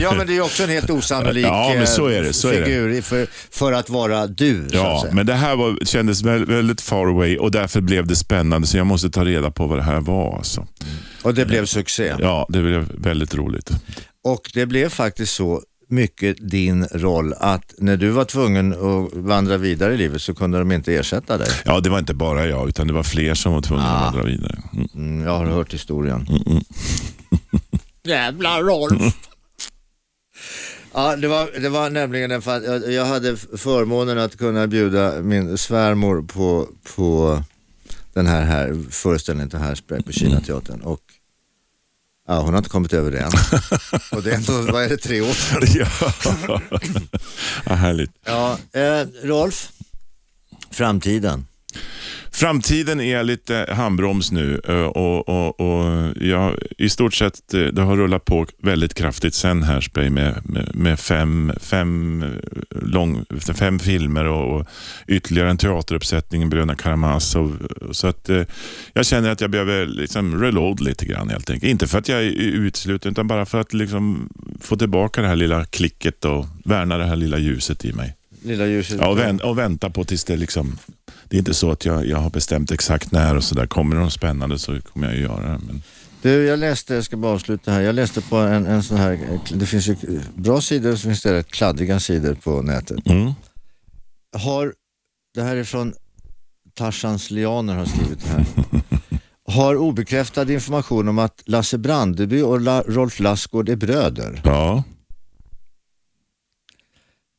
Ja, men det är också en helt osannolik Ja, men så är det, eh, så är det. figur i- För, för att vara du. Ja, men det här var, kändes vä- väldigt far away och därför blev det spännande så jag måste ta reda på vad det här var. Alltså. Och det blev succé. Ja, det blev väldigt roligt. Och det blev faktiskt så mycket din roll att när du var tvungen att vandra vidare i livet så kunde de inte ersätta dig. Ja, det var inte bara jag utan det var fler som var tvungna att vandra vidare. Mm. Mm, jag har hört historien. Jävla Rolf! Ja, det var, det var nämligen en jag, jag hade förmånen att kunna bjuda min svärmor på, på den här, här föreställningen till Hairspray på Kinateatern och ja, hon har inte kommit över det än. och det är ändå, vad är det, tre år sedan? Ja. ja, härligt. Ja, eh, Rolf, framtiden. Framtiden är lite handbroms nu eh, och, och, och ja, i stort sett eh, det har rullat på väldigt kraftigt sen Hairspray med, med, med fem, fem, eh, lång, fem filmer och, och ytterligare en teateruppsättning, Bröderna Karamazov. Så att jag känner att jag behöver liksom reload lite grann helt enkelt. Inte för att jag är utesluten utan bara för att liksom få tillbaka det här lilla klicket och värna det här lilla ljuset i mig. Lilla ljuset. Ja, och, vänt, och vänta på tills det liksom... Det är inte så att jag, jag har bestämt exakt när och sådär. Kommer det något spännande så kommer jag ju göra det. Men... Du, jag läste, jag ska bara avsluta här, jag läste på en, en sån här, det finns ju bra sidor och så finns det rätt kladdiga sidor på nätet. Mm. Har, det här är från Tarzans lianer har skrivit det här. Har obekräftad information om att Lasse Brandeby och La, Rolf Lassgård är bröder. Ja.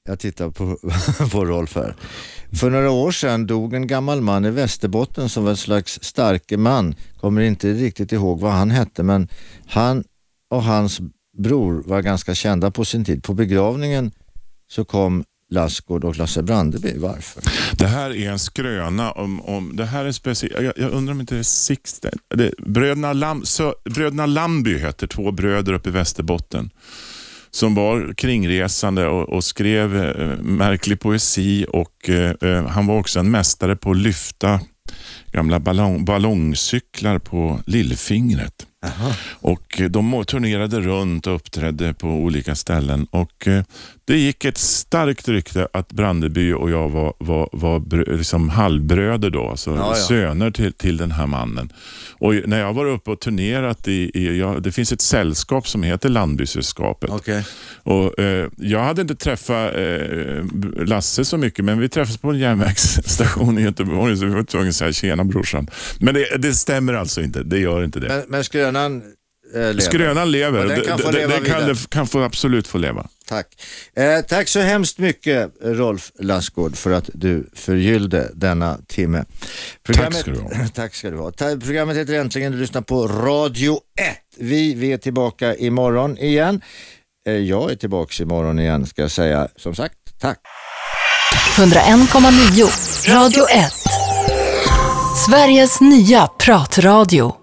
Jag tittar på, på Rolf här. För några år sedan dog en gammal man i Västerbotten som var en slags starke man. Kommer inte riktigt ihåg vad han hette men han och hans bror var ganska kända på sin tid. På begravningen så kom Lassgård och Lasse Brandeby. Varför? Det här är en skröna om, om det här är. Jag, jag, undrar om inte det är Sixten. Det, bröderna, Lam, så, bröderna Lamby heter två bröder uppe i Västerbotten som var kringresande och, och skrev eh, märklig poesi och eh, eh, han var också en mästare på att lyfta gamla ballong, ballongcyklar på lillfingret. Aha. Och De turnerade runt och uppträdde på olika ställen. Och eh, Det gick ett starkt rykte att Brandeby och jag var, var, var liksom halvbröder, då, alltså Ja, ja. söner till, till den här mannen. Och När jag var uppe och turnerat, i, i, ja, det finns ett sällskap som heter Landbysällskapet. Och, eh, jag hade inte träffat eh, Lasse så mycket, men vi träffades på en järnvägsstation i Göteborg, så vi var tvungna att säga tjena brorsan. Men det, det stämmer alltså inte, det gör inte det. Men, men skrönan eh, lever. Skrönan lever. Och den kan få leva det kan, vidare. det kan få absolut få leva. Tack. Eh, tack så hemskt mycket Rolf Lassgård för att du förgyllde denna timme. Tack ska du ha. Tack ska du ha. Ta- Programmet heter Äntligen, du lyssnar på Radio 1. Vi, vi är tillbaka imorgon igen. Eh, jag är tillbaka imorgon igen ska jag säga. Som sagt, tack. 101,9 Radio 1. Sveriges nya pratradio.